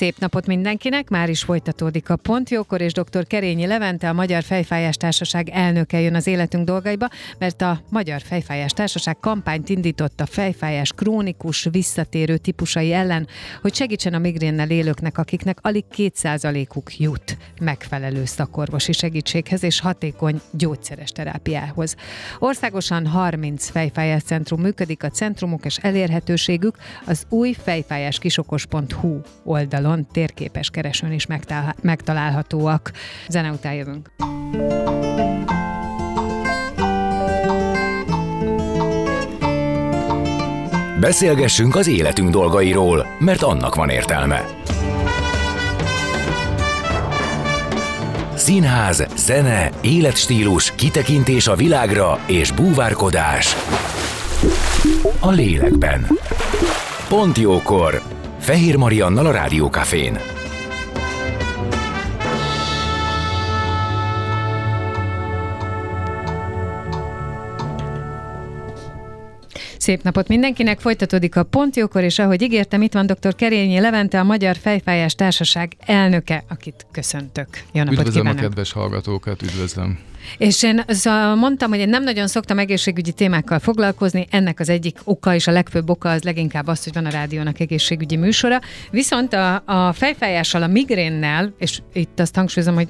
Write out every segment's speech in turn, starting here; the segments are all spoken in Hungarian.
Szép napot mindenkinek, már is folytatódik a Pontjókor, és dr. Kerényi Levente, a Magyar Fejfájás Társaság elnöke jön az életünk dolgaiba, mert a Magyar Fejfájás Társaság kampányt indított a fejfájás krónikus, visszatérő típusai ellen, hogy segítsen a migrénnel élőknek, akiknek alig 2%-uk jut megfelelő szakorvosi segítséghez és hatékony gyógyszeres terápiához. Országosan 30 fejfájás centrum működik, a centrumok és elérhetőségük az új fejfájáskisokos.hu oldalon oldalon térképes keresőn is megtalálhatóak. Zene után jövünk. Beszélgessünk az életünk dolgairól, mert annak van értelme. Színház, zene, életstílus, kitekintés a világra és búvárkodás. A lélekben. Pont jókor! Fehér Mariannal a Rádiókafén. Szép napot mindenkinek, folytatódik a Pontjókor, és ahogy ígértem, itt van dr. Kerényi Levente, a Magyar Fejfájás Társaság elnöke, akit köszöntök. Jó napot üdvözlöm kívánok. a kedves hallgatókat, üdvözlöm. És én szóval mondtam, hogy én nem nagyon szoktam egészségügyi témákkal foglalkozni, ennek az egyik oka és a legfőbb oka az leginkább az, hogy van a rádiónak egészségügyi műsora. Viszont a, a fejfájással, a migrénnel, és itt azt hangsúlyozom, hogy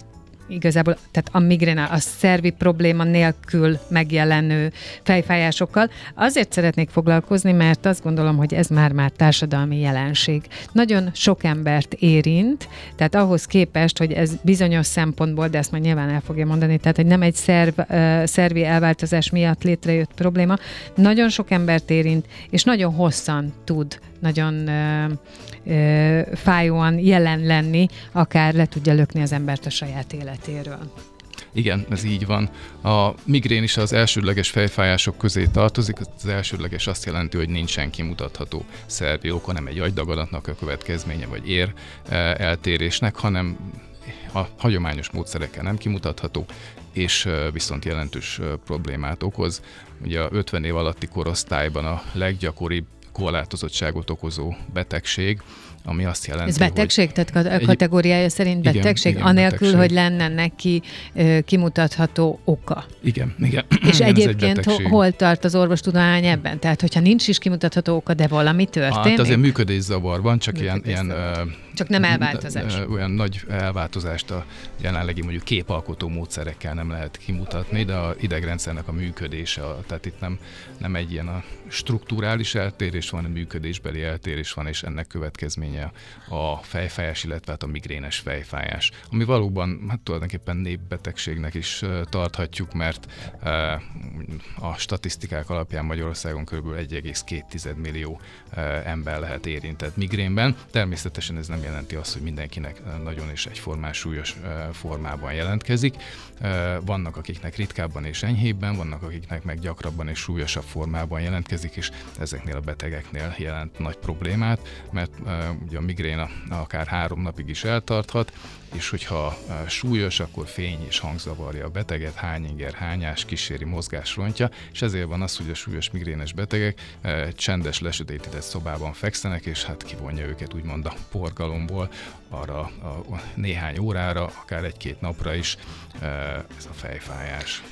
igazából, tehát a migréna, a szervi probléma nélkül megjelenő fejfájásokkal. Azért szeretnék foglalkozni, mert azt gondolom, hogy ez már-már társadalmi jelenség. Nagyon sok embert érint, tehát ahhoz képest, hogy ez bizonyos szempontból, de ezt majd nyilván el fogja mondani, tehát hogy nem egy szerv, szervi elváltozás miatt létrejött probléma, nagyon sok embert érint, és nagyon hosszan tud nagyon ö, ö, fájóan jelen lenni, akár le tudja lökni az embert a saját életéről. Igen, ez így van. A migrén is az elsődleges fejfájások közé tartozik. Az elsődleges azt jelenti, hogy nincsen kimutatható szervi oka, nem egy agydagadatnak a következménye, vagy ér eltérésnek, hanem a hagyományos módszerekkel nem kimutatható, és viszont jelentős problémát okoz. Ugye a 50 év alatti korosztályban a leggyakoribb korlátozottságot okozó betegség, ami azt jelenti, Ez betegség? Hogy tehát kategóriája szerint betegség, igen, anélkül, betegség. hogy lenne neki kimutatható oka. Igen, igen. És igen, egyébként egy hol tart az orvostudomány ebben? Tehát, hogyha nincs is kimutatható oka, de valami történik? Hát azért működészavar van, csak ilyen, ilyen csak nem elváltozás. Olyan nagy elváltozást a jelenlegi mondjuk képalkotó módszerekkel nem lehet kimutatni, de a idegrendszernek a működése, tehát itt nem, nem egy ilyen a strukturális eltérés van, a működésbeli eltérés van, és ennek következménye a fejfájás, illetve hát a migrénes fejfájás, ami valóban hát tulajdonképpen népbetegségnek is tarthatjuk, mert a statisztikák alapján Magyarországon kb. 1,2 millió ember lehet érintett migrénben. Természetesen ez nem jelenti azt, hogy mindenkinek nagyon és egyformán súlyos formában jelentkezik. Vannak, akiknek ritkábban és enyhébben, vannak, akiknek meg gyakrabban és súlyosabb formában jelentkezik, és ezeknél a betegeknél jelent nagy problémát, mert ugye a migrén akár három napig is eltarthat, és hogyha súlyos, akkor fény és hangzavarja a beteget, hányinger, hányás, kíséri mozgás rontja, és ezért van az, hogy a súlyos migrénes betegek csendes, lesötétített szobában fekszenek, és hát kivonja őket úgymond a porgalomból arra a néhány órára, akár egy-két napra is ez a fejfájás.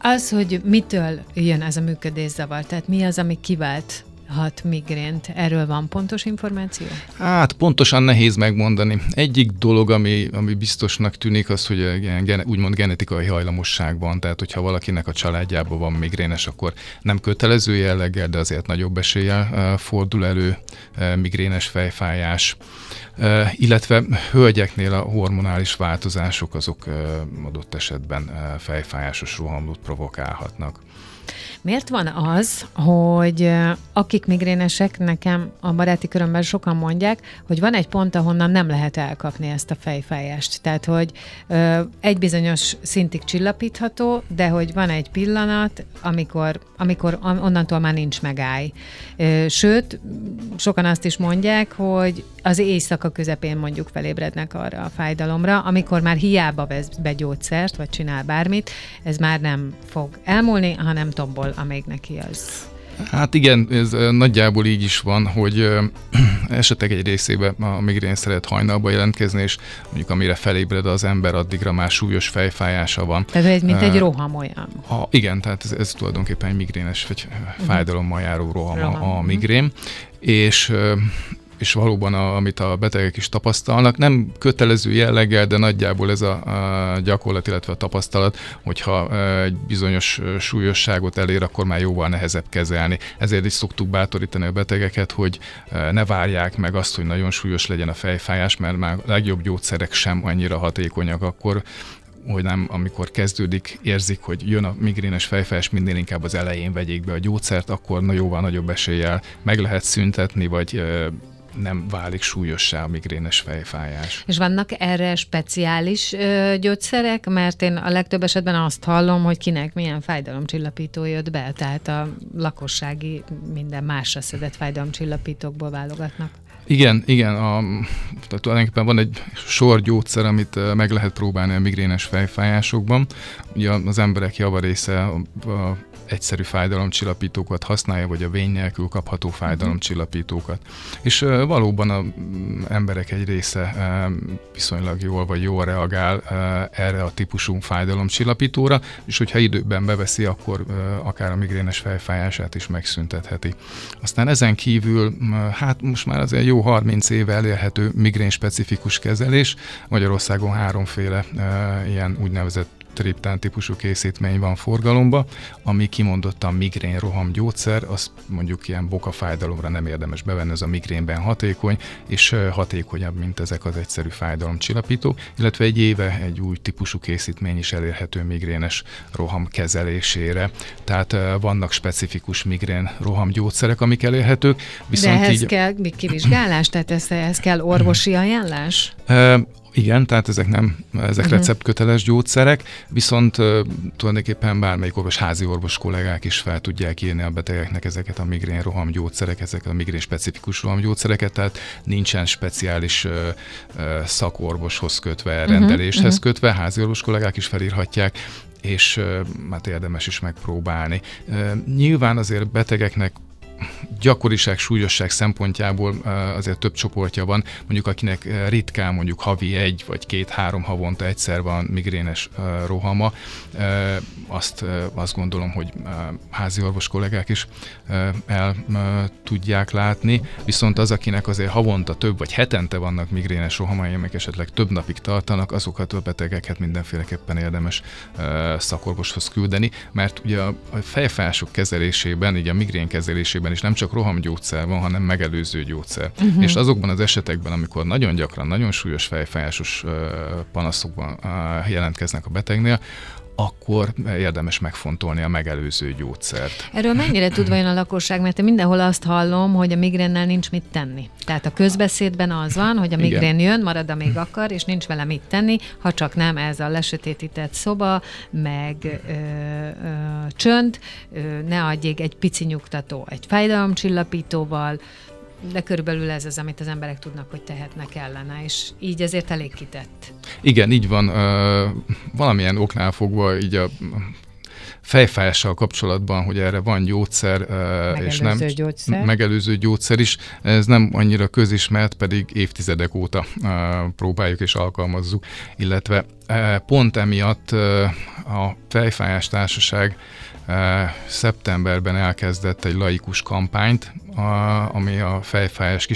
Az, hogy mitől jön ez a működészavar, tehát mi az, ami kivált hat migrént. Erről van pontos információ? Hát pontosan nehéz megmondani. Egyik dolog, ami, ami biztosnak tűnik, az, hogy ilyen, úgymond genetikai hajlamosság van, tehát hogyha valakinek a családjában van migrénes, akkor nem kötelező jelleggel, de azért nagyobb eséllyel fordul elő migrénes fejfájás. Illetve hölgyeknél a hormonális változások azok adott esetben fejfájásos rohamot provokálhatnak. Miért van az, hogy akik migrénesek, nekem a baráti körömben sokan mondják, hogy van egy pont, ahonnan nem lehet elkapni ezt a fejfájást. Tehát, hogy egy bizonyos szintig csillapítható, de hogy van egy pillanat, amikor, amikor onnantól már nincs megáll. Sőt, sokan azt is mondják, hogy az éjszaka közepén mondjuk felébrednek arra a fájdalomra, amikor már hiába vesz be gyógyszert, vagy csinál bármit, ez már nem fog elmúlni, hanem tombol, amíg neki az. Hát igen, ez nagyjából így is van, hogy esetek egy részében a migrén szeret hajnalba jelentkezni, és mondjuk amire felébred az ember, addigra már súlyos fejfájása van. Tehát ez mint egy roham olyan. Ha, igen, tehát ez, ez tulajdonképpen egy migrénes vagy fájdalommal járó roham, roham. A, a migrén. És és valóban, a, amit a betegek is tapasztalnak, nem kötelező jelleggel, de nagyjából ez a, a gyakorlat, illetve a tapasztalat, hogyha egy bizonyos súlyosságot elér, akkor már jóval nehezebb kezelni. Ezért is szoktuk bátorítani a betegeket, hogy ne várják meg azt, hogy nagyon súlyos legyen a fejfájás, mert már a legjobb gyógyszerek sem annyira hatékonyak akkor, hogy nem, amikor kezdődik, érzik, hogy jön a migrénes fejfájás, minél inkább az elején vegyék be a gyógyszert, akkor na jóval nagyobb eséllyel meg lehet szüntetni, vagy nem válik súlyossá a migrénes fejfájás. És vannak erre speciális ö, gyógyszerek? Mert én a legtöbb esetben azt hallom, hogy kinek milyen fájdalomcsillapító jött be, tehát a lakossági minden másra szedett fájdalomcsillapítókból válogatnak. Igen, igen. A, tehát tulajdonképpen van egy sor gyógyszer, amit meg lehet próbálni a migrénes fejfájásokban. Ugye az emberek javarésze a, a egyszerű fájdalomcsillapítókat használja, vagy a vény nélkül kapható fájdalomcsillapítókat. És valóban az emberek egy része viszonylag jól vagy jól reagál erre a típusú fájdalomcsillapítóra, és hogyha időben beveszi, akkor akár a migrénes fejfájását is megszüntetheti. Aztán ezen kívül, hát most már azért jó 30 éve elérhető migrén specifikus kezelés. Magyarországon háromféle ilyen úgynevezett triptán típusú készítmény van forgalomba, ami kimondottan migrén roham gyógyszer, az mondjuk ilyen bokafájdalomra nem érdemes bevenni, ez a migrénben hatékony, és hatékonyabb, mint ezek az egyszerű fájdalomcsillapítók, illetve egy éve egy új típusú készítmény is elérhető migrénes roham kezelésére. Tehát vannak specifikus migrén roham gyógyszerek, amik elérhetők. Viszont De ehhez így... kell kivizsgálás, tehát ehhez kell orvosi ajánlás? Igen, tehát ezek nem, ezek uh-huh. receptköteles gyógyszerek, viszont uh, tulajdonképpen bármelyik orvos, házi orvos kollégák is fel tudják írni a betegeknek ezeket a migrén roham gyógyszerek, ezeket a migrén specifikus roham gyógyszereket, tehát nincsen speciális uh, uh, szakorvoshoz kötve, uh-huh. rendeléshez uh-huh. kötve, házi orvos kollégák is felírhatják, és hát érdemes is megpróbálni. Nyilván azért betegeknek gyakoriság, súlyosság szempontjából azért több csoportja van, mondjuk akinek ritkán mondjuk havi egy vagy két-három havonta egyszer van migrénes rohama, azt, azt gondolom, hogy házi orvos kollégák is el tudják látni, viszont az, akinek azért havonta több vagy hetente vannak migrénes rohamai, amelyek esetleg több napig tartanak, azokat a betegeket mindenféleképpen érdemes szakorvoshoz küldeni, mert ugye a fejfások kezelésében, így a migrén kezelésében is nem csak rohamgyógyszer van, hanem megelőző gyógyszer. Uh-huh. És azokban az esetekben, amikor nagyon gyakran, nagyon súlyos fejfájásos panaszokban jelentkeznek a betegnél, akkor érdemes megfontolni a megelőző gyógyszert. Erről mennyire tud vajon a lakosság, mert én mindenhol azt hallom, hogy a migrénnel nincs mit tenni. Tehát a közbeszédben az van, hogy a migrén jön, marad, amíg akar, és nincs vele mit tenni, ha csak nem ez a lesötétített szoba, meg ö, ö, csönd, ö, ne adjék egy pici nyugtató, egy fájdalomcsillapítóval, de körülbelül ez az, amit az emberek tudnak, hogy tehetnek ellene, és így ezért elég kitett. Igen, így van. Valamilyen oknál fogva így a fejfájással kapcsolatban, hogy erre van gyógyszer, megelőző és nem gyógyszer. megelőző gyógyszer is, ez nem annyira közismert, pedig évtizedek óta próbáljuk és alkalmazzuk, illetve pont emiatt a Fejfájás Társaság szeptemberben elkezdett egy laikus kampányt, ami a fejfájás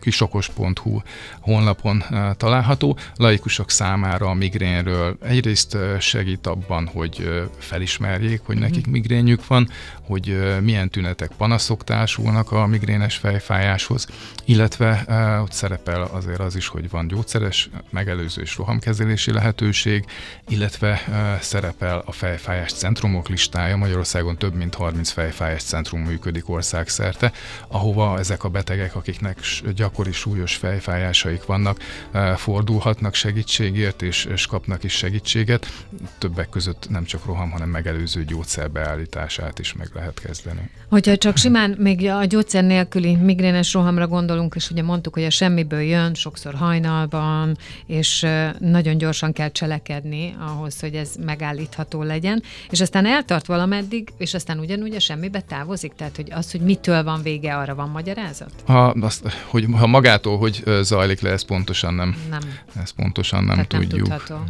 kisokos.hu honlapon található. Laikusok számára a migrénről egyrészt segít abban, hogy felismerjék, hogy nekik mhm. migrénjük van, hogy milyen tünetek, panaszok társulnak a migrénes fejfájáshoz, illetve ott szerepel azért az is, hogy van gyógyszeres, megelőző és rohamkezelési lehetőség, lehetőség, illetve szerepel a fejfájás centrumok listája. Magyarországon több mint 30 fejfájás centrum működik országszerte, ahova ezek a betegek, akiknek gyakori súlyos fejfájásaik vannak, fordulhatnak segítségért, és, és kapnak is segítséget. Többek között nem csak roham, hanem megelőző gyógyszer beállítását is meg lehet kezdeni. Hogyha csak simán még a gyógyszer nélküli migrénes rohamra gondolunk, és ugye mondtuk, hogy a semmiből jön, sokszor hajnalban, és nagyon gyorsan kell cselekedni ahhoz, hogy ez megállítható legyen, és aztán eltart valameddig, és aztán ugyanúgy a semmibe távozik, tehát hogy az, hogy mitől van vége, arra van magyarázat? Ha, azt, hogy, ha magától, hogy zajlik le, ezt pontosan nem, nem. Ezt pontosan nem tehát tudjuk. Nem tudható.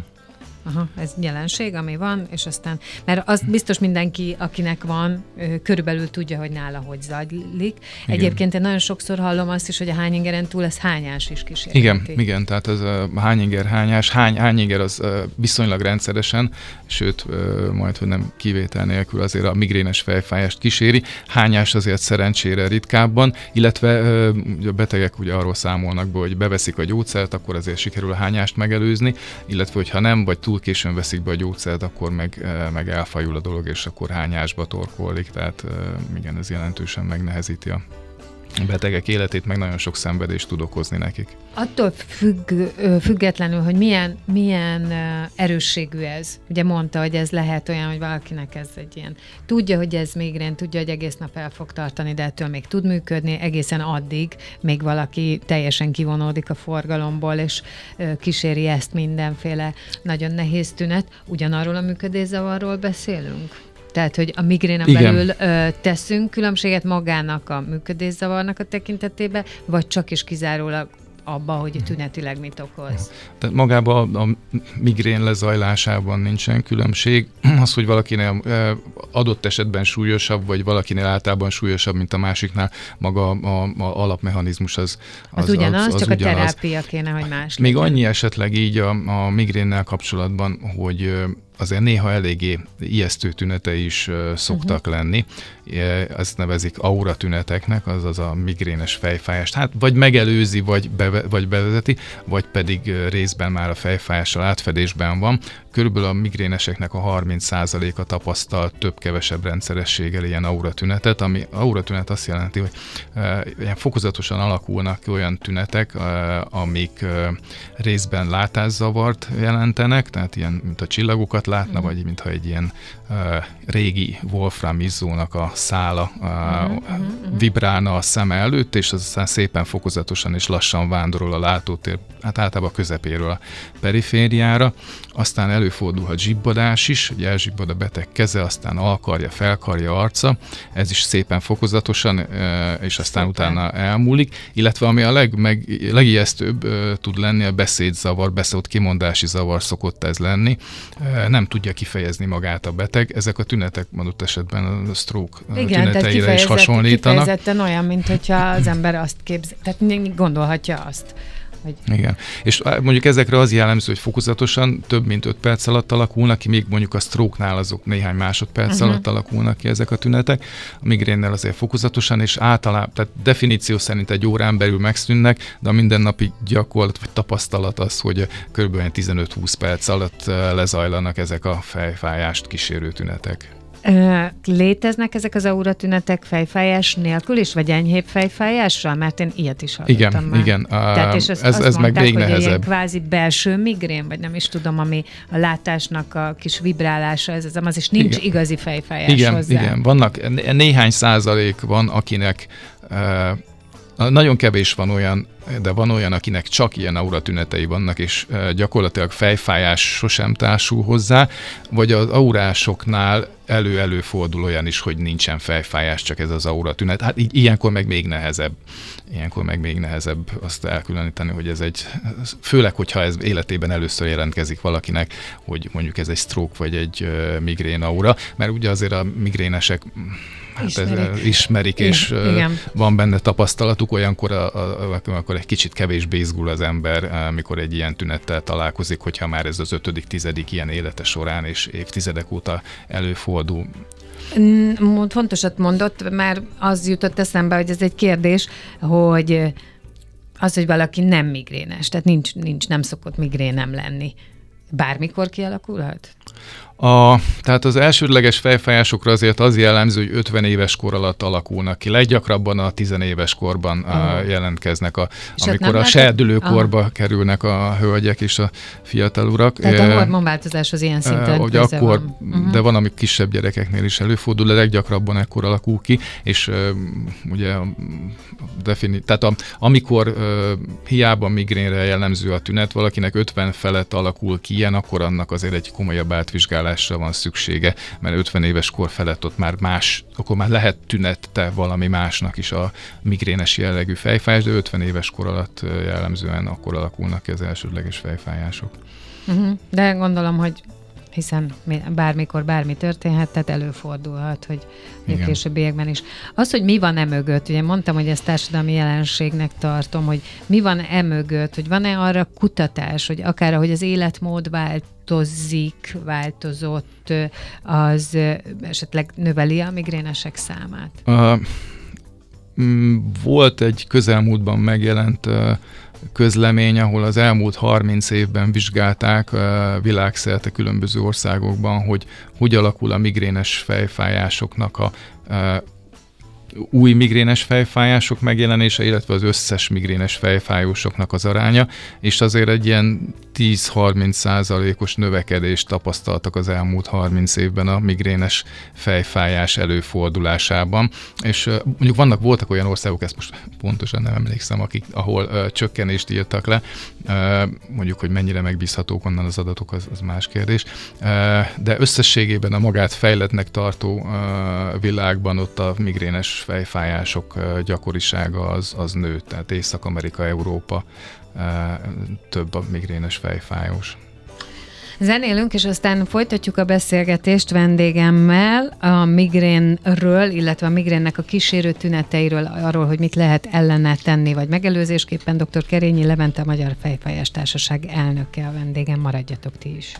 Aha, ez jelenség, ami van, és aztán, mert az biztos mindenki, akinek van, körülbelül tudja, hogy nála hogy zajlik. Igen. Egyébként én nagyon sokszor hallom azt is, hogy a hányingeren túl ez hányás is kísérleti. Igen, igen, tehát ez a hányinger hányás, hány, hányinger az viszonylag rendszeresen, sőt, majd, hogy nem kivétel nélkül azért a migrénes fejfájást kíséri. Hányás azért szerencsére ritkábban, illetve a betegek ugye arról számolnak be, hogy beveszik a gyógyszert, akkor azért sikerül a hányást megelőzni, illetve hogyha nem, vagy túl túl későn veszik be a gyógyszert, akkor meg, eh, meg elfajul a dolog, és akkor hányásba torkolik, tehát eh, igen, ez jelentősen megnehezíti a betegek életét, meg nagyon sok szenvedést tud okozni nekik. Attól függ, függetlenül, hogy milyen, milyen erősségű ez. Ugye mondta, hogy ez lehet olyan, hogy valakinek ez egy ilyen, tudja, hogy ez migrén, tudja, hogy egész nap el fog tartani, de ettől még tud működni, egészen addig, még valaki teljesen kivonódik a forgalomból, és kíséri ezt mindenféle nagyon nehéz tünet. Ugyanarról a működészavarról beszélünk? Tehát, hogy a migrénen Igen. belül ö, teszünk különbséget magának a működészavarnak a tekintetében, vagy csak is kizárólag abba, hogy tünetileg mit okoz. Tehát magában a migrén lezajlásában nincsen különbség. Az, hogy valakinél adott esetben súlyosabb, vagy valakinél általában súlyosabb, mint a másiknál, maga a, a alapmechanizmus az, az, az ugyanaz, az, az csak ugyanaz. a terápia kéne, hogy más Még legyen. annyi esetleg így a, a migrénnel kapcsolatban, hogy azért néha eléggé ijesztő tünetei is szoktak uh-huh. lenni. Ezt nevezik aura tüneteknek, azaz a migrénes fejfájást. Hát vagy megelőzi, vagy, beve, vagy bevezeti, vagy pedig részben már a fejfájással átfedésben van. Körülbelül a migréneseknek a 30%-a tapasztal több-kevesebb rendszerességgel ilyen aura tünetet, ami aura tünet azt jelenti, hogy ilyen fokozatosan alakulnak ki olyan tünetek, amik részben látászavart jelentenek, tehát ilyen, mint a csillagokat látna, mm. vagy mintha egy ilyen régi Wolfram izzónak a szála uh, mm-hmm. vibrálna a szeme előtt, és az aztán szépen fokozatosan és lassan vándorol a látótér, hát általában a közepéről a perifériára. Aztán előfordulhat zsibbadás is, hogy elzsibbad a beteg keze, aztán alkarja, felkarja, arca, ez is szépen fokozatosan, és aztán utána elmúlik, illetve ami a leg, meg, legijesztőbb tud lenni, a beszédzavar, beszélt kimondási zavar szokott ez lenni nem tudja kifejezni magát a beteg. Ezek a tünetek mondott esetben a stroke Igen, tüneteire is hasonlítanak. Kifejezetten olyan, mint hogyha az ember azt képzel, tehát gondolhatja azt. Hogy... Igen. És mondjuk ezekre az jellemző, hogy fokozatosan több mint 5 perc alatt alakulnak ki, még mondjuk a stroke-nál azok néhány másodperc uh-huh. alatt alakulnak ki ezek a tünetek. A migrénnel azért fokozatosan, és általában, tehát definíció szerint egy órán belül megszűnnek, de a mindennapi gyakorlat vagy tapasztalat az, hogy kb. 15-20 perc alatt lezajlanak ezek a fejfájást kísérő tünetek. Léteznek ezek az aura tünetek fejfájás nélkül is, vagy enyhébb fejfájással? Mert én ilyet is hallottam Igen, már. igen. Tehát, és ez, ez mondták, meg még hogy nehezebb. Egy kvázi belső migrén, vagy nem is tudom, ami a látásnak a kis vibrálása, ez az, az is nincs igen. igazi fejfájás igen, hozzá. Igen, vannak, néhány százalék van, akinek uh, nagyon kevés van olyan de van olyan, akinek csak ilyen aura tünetei vannak, és gyakorlatilag fejfájás sosem társul hozzá, vagy az aurásoknál elő-elő fordul olyan is, hogy nincsen fejfájás, csak ez az aura tünet. Hát így, ilyenkor meg még nehezebb. Ilyenkor meg még nehezebb azt elkülöníteni, hogy ez egy, főleg, hogyha ez életében először jelentkezik valakinek, hogy mondjuk ez egy stroke vagy egy migrén aura, mert ugye azért a migrénesek hát ismerik, ez, ismerik és Igen. van benne tapasztalatuk, olyankor a, a, akkor egy kicsit kevésbé izgul az ember, mikor egy ilyen tünettel találkozik, hogyha már ez az ötödik, tizedik ilyen élete során és évtizedek óta előfordul. Fontosat mondott, már az jutott eszembe, hogy ez egy kérdés, hogy az, hogy valaki nem migrénes, tehát nincs, nincs nem szokott migrénem lenni bármikor kialakulhat? A, tehát az elsődleges fejfájásokra azért az jellemző, hogy 50 éves kor alatt alakulnak ki. Leggyakrabban a 10 éves korban uh, jelentkeznek, a, amikor a serdülőkorba uh. kerülnek a hölgyek és a fiatal urak. Tehát a hormonváltozás az ilyen szinten Hogy akkor, van. Uh-huh. de van, amik kisebb gyerekeknél is előfordul, de leggyakrabban ekkor alakul ki, és uh, ugye defini- tehát a, amikor uh, hiába migrénre jellemző a tünet, valakinek 50 felett alakul ki ilyen, akkor annak azért egy komolyabb átvizsgálás vizsgálásra van szüksége, mert 50 éves kor felett ott már más, akkor már lehet tünette valami másnak is a migrénes jellegű fejfájás, de 50 éves kor alatt jellemzően akkor alakulnak ki az elsődleges fejfájások. Uh-huh. De gondolom, hogy hiszen bármikor bármi történhet, tehát előfordulhat, hogy Igen. későbbiekben is. Az, hogy mi van e mögött, ugye mondtam, hogy ezt társadalmi jelenségnek tartom, hogy mi van e mögött, hogy van-e arra kutatás, hogy akár ahogy az életmód változik, változott, az esetleg növeli a migrénesek számát? Uh, volt egy közelmúltban megjelent közlemény, ahol az elmúlt 30 évben vizsgálták világszerte különböző országokban, hogy hogy alakul a migrénes fejfájásoknak a új migrénes fejfájások megjelenése, illetve az összes migrénes fejfájósoknak az aránya, és azért egy ilyen 10-30 százalékos növekedést tapasztaltak az elmúlt 30 évben a migrénes fejfájás előfordulásában, és mondjuk vannak, voltak olyan országok, ezt most pontosan nem emlékszem, akik, ahol uh, csökkenést írtak le, uh, mondjuk, hogy mennyire megbízhatók onnan az adatok, az, az más kérdés, uh, de összességében a magát fejletnek tartó uh, világban ott a migrénes fejfájások gyakorisága az, az nő, tehát Észak-Amerika, Európa több a migrénes fejfájós. Zenélünk, és aztán folytatjuk a beszélgetést vendégemmel a migrénről, illetve a migrénnek a kísérő tüneteiről, arról, hogy mit lehet ellene tenni, vagy megelőzésképpen dr. Kerényi Levente, a Magyar Fejfájás Társaság elnöke a vendégem. Maradjatok ti is.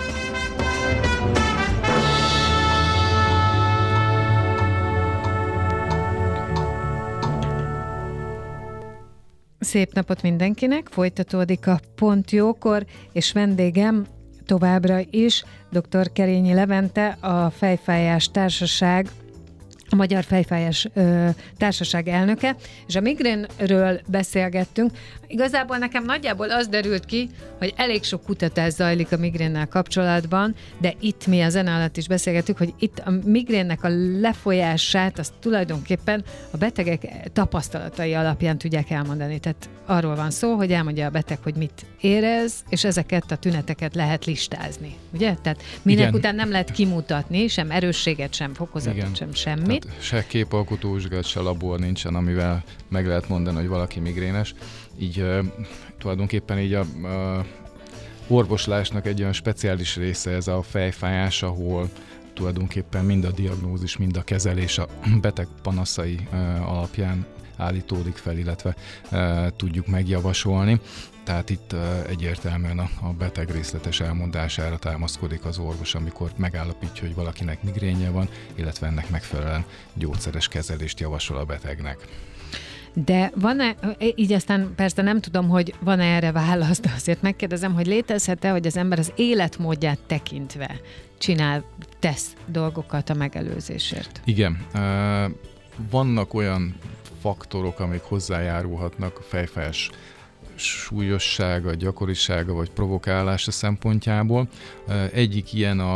Szép napot mindenkinek, folytatódik a Pont Jókor, és vendégem továbbra is dr. Kerényi Levente, a Fejfájás Társaság a Magyar Fejfájás ö, Társaság elnöke, és a migrénről beszélgettünk. Igazából nekem nagyjából az derült ki, hogy elég sok kutatás zajlik a migrénnel kapcsolatban, de itt mi a zene alatt is beszélgettük, hogy itt a migrénnek a lefolyását azt tulajdonképpen a betegek tapasztalatai alapján tudják elmondani. Tehát arról van szó, hogy elmondja a beteg, hogy mit érez, és ezeket a tüneteket lehet listázni. Ugye? Tehát minek Igen. után nem lehet kimutatni, sem erősséget, sem fokozatot, Igen. sem semmit. Tehát se képalkotó vizsgálat, se labor nincsen, amivel meg lehet mondani, hogy valaki migrénes. Így tulajdonképpen így a, a orvoslásnak egy olyan speciális része ez a fejfájás, ahol tulajdonképpen mind a diagnózis, mind a kezelés a beteg panaszai alapján állítódik fel, illetve uh, tudjuk megjavasolni. Tehát itt uh, egyértelműen a, a beteg részletes elmondására támaszkodik az orvos, amikor megállapítja, hogy valakinek migrénye van, illetve ennek megfelelően gyógyszeres kezelést javasol a betegnek. De van-e, így aztán persze nem tudom, hogy van-e erre válasz, de azért megkérdezem, hogy létezhet-e, hogy az ember az életmódját tekintve csinál, tesz dolgokat a megelőzésért? Igen. Vannak olyan faktorok, amik hozzájárulhatnak a fejfájás súlyossága, gyakorisága vagy provokálása szempontjából. Egyik ilyen a,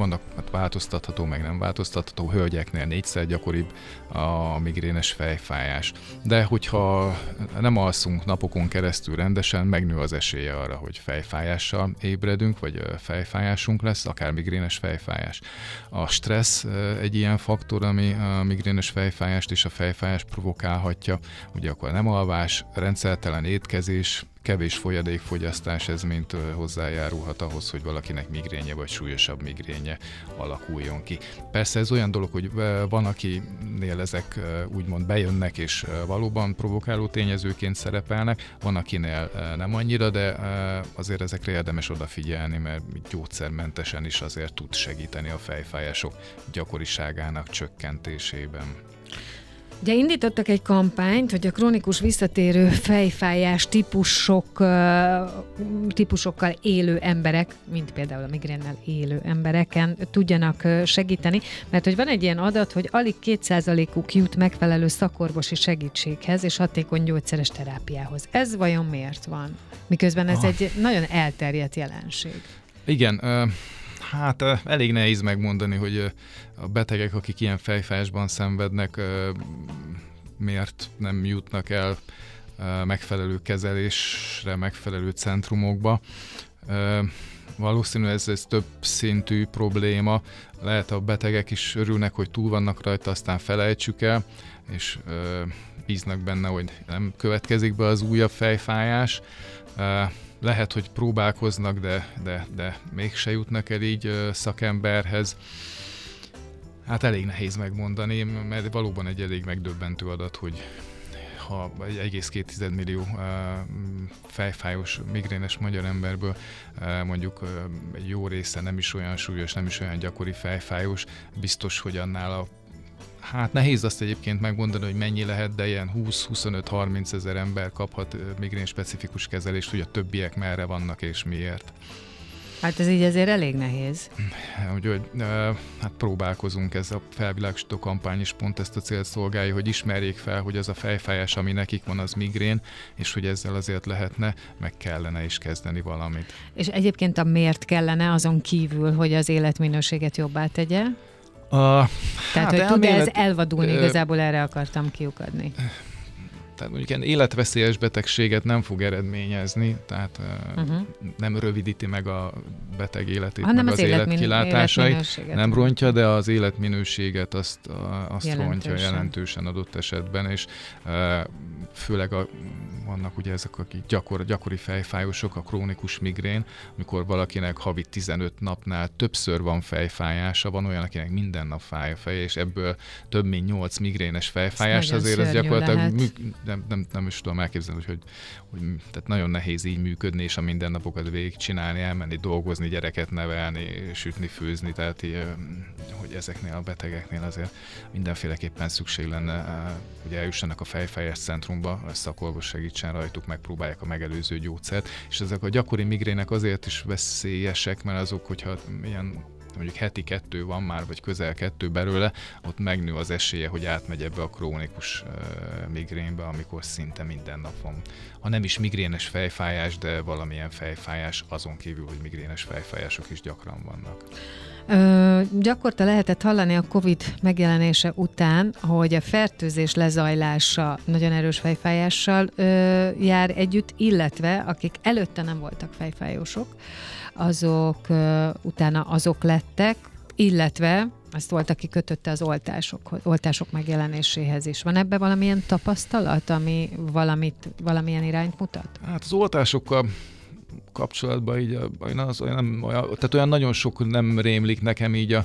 vannak hát változtatható, meg nem változtatható, hölgyeknél négyszer gyakoribb a migrénes fejfájás. De hogyha nem alszunk napokon keresztül rendesen, megnő az esélye arra, hogy fejfájással ébredünk, vagy fejfájásunk lesz, akár migrénes fejfájás. A stressz egy ilyen faktor, ami a migrénes fejfájást és a fejfájást provokálhatja. Ugye akkor nem alvás, rendszertelen étkezés, kevés folyadékfogyasztás ez mint hozzájárulhat ahhoz, hogy valakinek migrénye vagy súlyosabb migrénye alakuljon ki. Persze ez olyan dolog, hogy van, akinél ezek úgymond bejönnek és valóban provokáló tényezőként szerepelnek, van, akinél nem annyira, de azért ezekre érdemes odafigyelni, mert gyógyszermentesen is azért tud segíteni a fejfájások gyakoriságának csökkentésében. Ugye indítottak egy kampányt, hogy a krónikus visszatérő fejfájás típusok, típusokkal élő emberek, mint például a migrénnel élő embereken tudjanak segíteni, mert hogy van egy ilyen adat, hogy alig 2%-uk jut megfelelő szakorvosi segítséghez és hatékony gyógyszeres terápiához. Ez vajon miért van? Miközben ez ah. egy nagyon elterjedt jelenség. Igen, Hát elég nehéz megmondani, hogy a betegek, akik ilyen fejfájásban szenvednek, miért nem jutnak el megfelelő kezelésre, megfelelő centrumokba. Valószínű ez, ez több szintű probléma. Lehet a betegek is örülnek, hogy túl vannak rajta, aztán felejtsük el, és bíznak benne, hogy nem következik be az újabb fejfájás lehet, hogy próbálkoznak, de, de, de mégse jutnak el így szakemberhez. Hát elég nehéz megmondani, mert valóban egy elég megdöbbentő adat, hogy ha egy 1,2 millió fejfájós, migrénes magyar emberből mondjuk egy jó része nem is olyan súlyos, nem is olyan gyakori fejfájós, biztos, hogy annál a Hát nehéz azt egyébként megmondani, hogy mennyi lehet, de ilyen 20-25-30 ezer ember kaphat migrén specifikus kezelést, hogy a többiek merre vannak és miért. Hát ez így azért elég nehéz. Úgyhogy hát próbálkozunk, ez a felvilágosító kampány is pont ezt a célt szolgálja, hogy ismerjék fel, hogy az a fejfájás, ami nekik van, az migrén, és hogy ezzel azért lehetne, meg kellene is kezdeni valamit. És egyébként a miért kellene azon kívül, hogy az életminőséget jobbá tegye? A, Tehát, hát hogy tud ez elvadulni, igazából erre akartam kiukadni. Tehát mondjuk ilyen életveszélyes betegséget nem fog eredményezni, tehát uh-huh. nem rövidíti meg a beteg életét, Hanem meg az, az életkilátásait, nem rontja, de az életminőséget azt, azt jelentősen. rontja jelentősen adott esetben, és főleg a vannak ugye ezek a gyakor, gyakori fejfájósok, a krónikus migrén, amikor valakinek havi 15 napnál többször van fejfájása, van olyan, akinek minden nap fáj a feje, és ebből több mint 8 migrénes fejfájás, azért ez gyakorlatilag mű, nem, nem, nem is tudom elképzelni, hogy, hogy, hogy tehát nagyon nehéz így működni, és a mindennapokat végigcsinálni, elmenni, dolgozni, gyereket nevelni, sütni, főzni, tehát hogy ezeknél a betegeknél azért mindenféleképpen szükség lenne, hogy eljussanak a fejfájás centrumba, a szakorvos segítsen rajtuk, megpróbálják a megelőző gyógyszert, és ezek a gyakori migrének azért is veszélyesek, mert azok, hogyha ilyen mondjuk heti kettő van már, vagy közel kettő belőle, ott megnő az esélye, hogy átmegy ebbe a krónikus migrénbe, amikor szinte minden nap van. Ha nem is migrénes fejfájás, de valamilyen fejfájás, azon kívül, hogy migrénes fejfájások is gyakran vannak. Ö, gyakorta lehetett hallani a COVID megjelenése után, hogy a fertőzés lezajlása nagyon erős fejfájással ö, jár együtt, illetve akik előtte nem voltak fejfájósok, azok utána azok lettek, illetve ezt volt, aki kötötte az oltások, oltások megjelenéséhez is. Van ebbe valamilyen tapasztalat, ami valamit, valamilyen irányt mutat? Hát az oltásokkal kapcsolatban így olyan, az, olyan, olyan, tehát olyan nagyon sok nem rémlik nekem így a,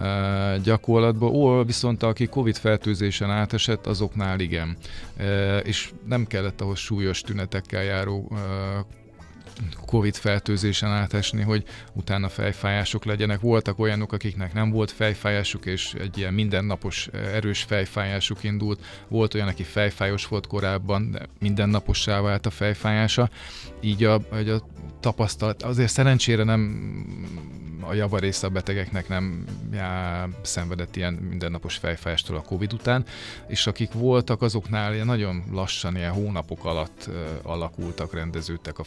e, gyakorlatban. Ó, viszont aki Covid fertőzésen átesett, azoknál igen. E, és nem kellett ahhoz súlyos tünetekkel járó e, Covid fertőzésen átesni, hogy utána fejfájások legyenek. Voltak olyanok, akiknek nem volt fejfájásuk, és egy ilyen mindennapos erős fejfájásuk indult. Volt olyan, aki fejfájos volt korábban, de mindennapossá vált a fejfájása. Így a, a tapasztalat, azért szerencsére nem a javarész a betegeknek nem já, szenvedett ilyen mindennapos fejfájástól a Covid után, és akik voltak, azoknál ilyen nagyon lassan, ilyen hónapok alatt uh, alakultak, rendeződtek a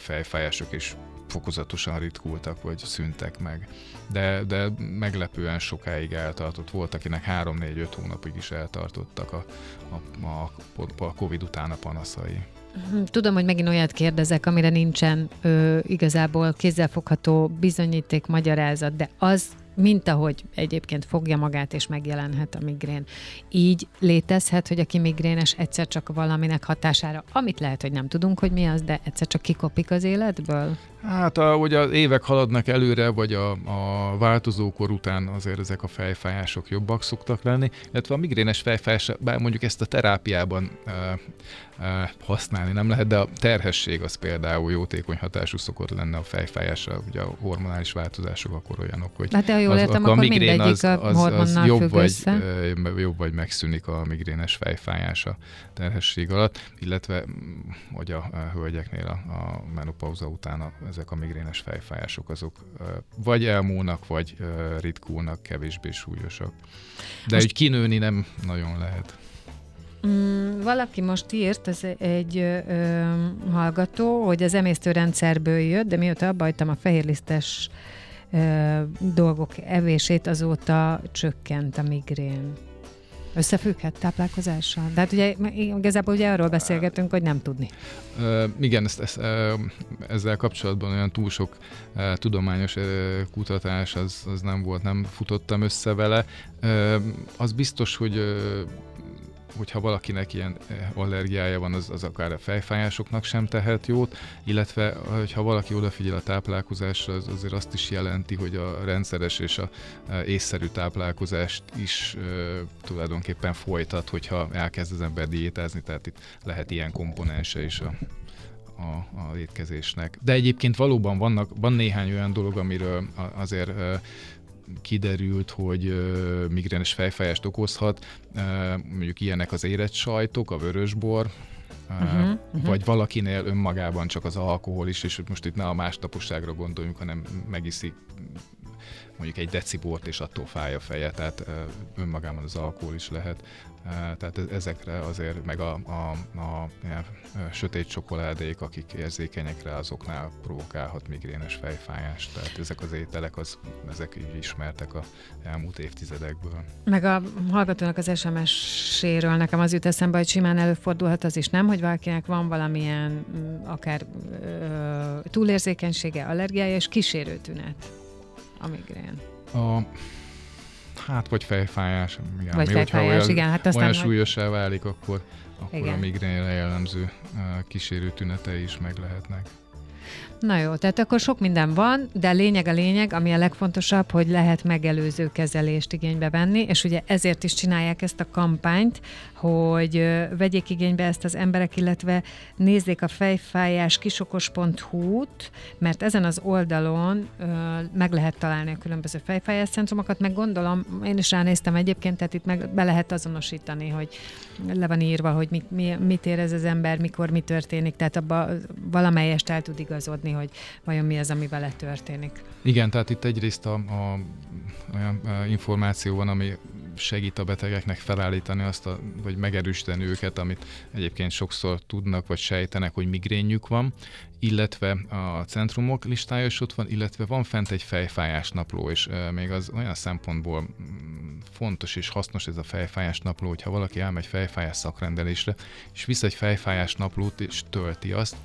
fejfájások, és fokozatosan ritkultak, vagy szüntek meg. De, de meglepően sokáig eltartott. Volt, akinek 3-4-5 hónapig is eltartottak a, a, a, a Covid után a panaszai. Mhm, tudom, hogy megint olyat kérdezek, amire nincsen ö, igazából kézzelfogható bizonyíték, magyarázat, de az mint ahogy egyébként fogja magát és megjelenhet a migrén. Így létezhet, hogy aki migrénes egyszer csak valaminek hatására, amit lehet, hogy nem tudunk, hogy mi az, de egyszer csak kikopik az életből? Hát, ahogy az évek haladnak előre, vagy a, a változókor után azért ezek a fejfájások jobbak szoktak lenni, illetve a migrénes fejfájás, bár mondjuk ezt a terápiában e, e, használni nem lehet, de a terhesség az például jótékony hatású szokott lenne a fejfájásra, ugye a hormonális változások akkor olyanok, hogy hát, ha jól az, értem, akkor, a migrén az, az, az, jobb, vagy, jobb vagy megszűnik a migrénes fejfájás a terhesség alatt, illetve hogy a, a hölgyeknél a, a menopauza után a, ezek a migrénes fejfájások azok vagy elmúlnak, vagy ritkulnak, kevésbé súlyosak. De most... úgy kinőni nem nagyon lehet. Mm, valaki most írt, ez egy ö, hallgató, hogy az emésztőrendszerből jött, de mióta abba hagytam a fehérlisztes ö, dolgok evését, azóta csökkent a migrén. Összefügghet táplálkozással? De hát ugye igazából ugye arról beszélgetünk, hogy nem tudni. Uh, igen, ezt, ezt, ezzel kapcsolatban olyan túl sok uh, tudományos uh, kutatás az, az nem volt, nem futottam össze vele. Uh, az biztos, hogy hogyha valakinek ilyen eh, allergiája van, az, az akár a fejfájásoknak sem tehet jót, illetve ha valaki odafigyel a táplálkozásra, az azért azt is jelenti, hogy a rendszeres és a eh, észszerű táplálkozást is e, tulajdonképpen folytat, hogyha elkezd az ember diétázni, tehát itt lehet ilyen komponense is a, a, a étkezésnek. De egyébként valóban vannak, van néhány olyan dolog, amiről azért kiderült, hogy migrénes fejfájást okozhat, mondjuk ilyenek az érett sajtok, a vörösbor, uh-huh, uh-huh. vagy valakinél önmagában csak az alkohol is, és most itt ne a másnaposságra gondoljunk, hanem megiszik mondjuk egy decibort, és attól fáj a feje, tehát önmagában az alkohol is lehet tehát e-, ezekre azért, meg a, a, a, a sötét csokoládék, akik érzékenyek rá, azoknál provokálhat migrénes fejfájást. Tehát ezek az ételek, az, ezek így ismertek a elmúlt évtizedekből. Meg a hallgatónak az SMS-éről nekem az jut eszembe, hogy simán előfordulhat az is, nem? Hogy valakinek van valamilyen akár ö, túlérzékenysége, allergiája és kísérő tünet a migrén. A, Hát, vagy fejfájás. Igen, vagy fejfájás, olyan, igen. Hát aztán olyan súlyosá válik, akkor, akkor igen. a migrénre jellemző kísérő tünetei is meg lehetnek. Na jó, tehát akkor sok minden van, de lényeg a lényeg, ami a legfontosabb, hogy lehet megelőző kezelést igénybe venni, és ugye ezért is csinálják ezt a kampányt, hogy vegyék igénybe ezt az emberek, illetve nézzék a fejfájás kisokos.hu-t, mert ezen az oldalon meg lehet találni a különböző fejfájás centrumokat, meg gondolom, én is ránéztem egyébként, tehát itt meg be lehet azonosítani, hogy le van írva, hogy mit, mi, mit érez az ember, mikor mi történik, tehát abba valamelyest el tud igazodni, hogy vajon mi az, ami vele történik. Igen, tehát itt egyrészt a, a olyan információ van, ami segít a betegeknek felállítani azt, a, vagy megerősíteni őket, amit egyébként sokszor tudnak, vagy sejtenek, hogy migrénjük van, illetve a centrumok listája is ott van, illetve van fent egy fejfájás napló, és még az olyan szempontból mm, fontos és hasznos ez a fejfájás napló, hogyha valaki elmegy fejfájás szakrendelésre, és visz egy fejfájás naplót, és tölti azt,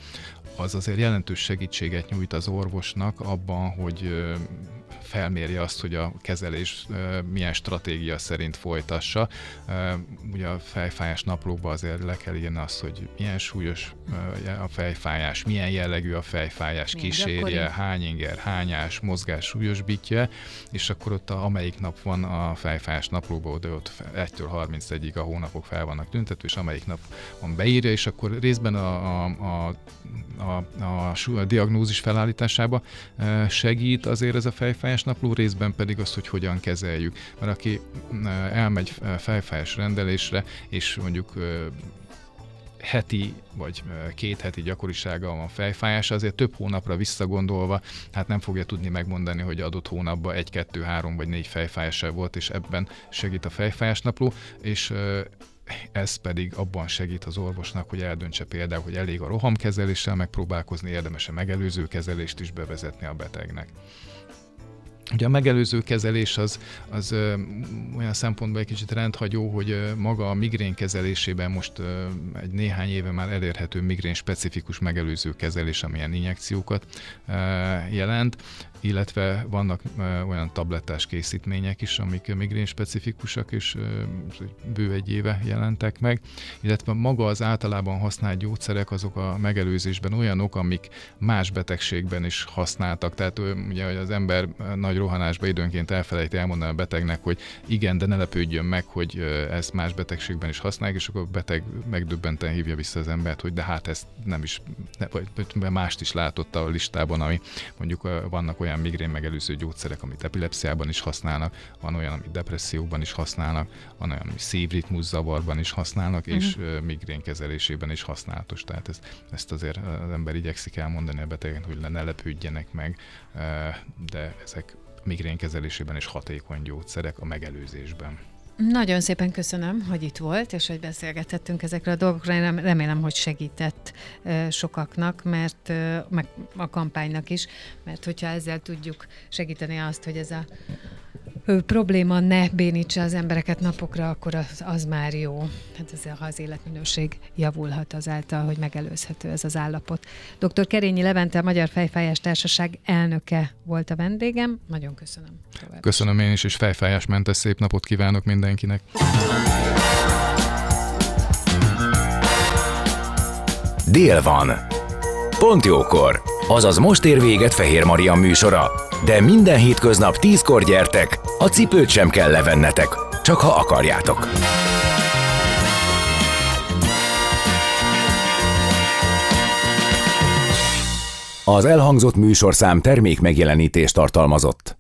az azért jelentős segítséget nyújt az orvosnak abban, hogy felmérje azt, hogy a kezelés milyen stratégia szerint folytassa. Ugye a fejfájás naplóba azért le kell írni azt, hogy milyen súlyos a fejfájás, milyen jellegű a fejfájás milyen kísérje, gyakori. hány inger, hányás, mozgás súlyosbítja, és akkor ott a, amelyik nap van a fejfájás naplóba, de ott 1-től 31-ig a hónapok fel vannak tüntetve, és amelyik nap van beírja, és akkor részben a, a, a, a, a, a diagnózis felállításába segít azért ez a fejfájás napló, részben pedig az, hogy hogyan kezeljük. Mert aki elmegy fejfájás rendelésre, és mondjuk heti vagy két heti gyakorisága van fejfájás, azért több hónapra visszagondolva, hát nem fogja tudni megmondani, hogy adott hónapban egy, kettő, három vagy négy fejfájása volt, és ebben segít a fejfájás napló, és ez pedig abban segít az orvosnak, hogy eldöntse például, hogy elég a rohamkezeléssel megpróbálkozni, érdemes-e megelőző kezelést is bevezetni a betegnek. Ugye a megelőző kezelés az, az ö, olyan szempontból egy kicsit rendhagyó, hogy ö, maga a migrén kezelésében most ö, egy néhány éve már elérhető migrén specifikus megelőző kezelés, amilyen injekciókat ö, jelent illetve vannak olyan tablettás készítmények is, amik migrén specifikusak, és bő egy éve jelentek meg, illetve maga az általában használt gyógyszerek azok a megelőzésben olyanok, amik más betegségben is használtak. Tehát ugye az ember nagy rohanásba időnként elfelejti elmondani a betegnek, hogy igen, de ne lepődjön meg, hogy ezt más betegségben is használják, és akkor a beteg megdöbbenten hívja vissza az embert, hogy de hát ezt nem is, vagy mást is látott a listában, ami mondjuk vannak olyan migrén megelőző gyógyszerek, amit epilepsziában is használnak, van olyan, amit depresszióban is használnak, van olyan, amit szívritmus zavarban is használnak, uh-huh. és uh, migrén kezelésében is használatos. Tehát ezt, ezt azért az ember igyekszik elmondani a betegen, hogy ne lepődjenek meg, de ezek migrén kezelésében is hatékony gyógyszerek a megelőzésben. Nagyon szépen köszönöm, hogy itt volt, és hogy beszélgethettünk ezekről a dolgokról. Én remélem, hogy segített sokaknak, mert meg a kampánynak is, mert hogyha ezzel tudjuk segíteni azt, hogy ez a probléma ne bénítse az embereket napokra, akkor az, az már jó. Hát ez, ha az életminőség javulhat azáltal, hogy megelőzhető ez az állapot. Dr. Kerényi Levente, a Magyar Fejfájás Társaság elnöke volt a vendégem. Nagyon köszönöm. Tovább. Köszönöm én is, és fejfájásmentes szép napot kívánok mindenkinek. Dél van. Pont jókor. Azaz most ér véget Fehér Maria műsora. De minden hétköznap tízkor gyertek, a cipőt sem kell levennetek, csak ha akarjátok. Az elhangzott műsorszám termék megjelenítést tartalmazott.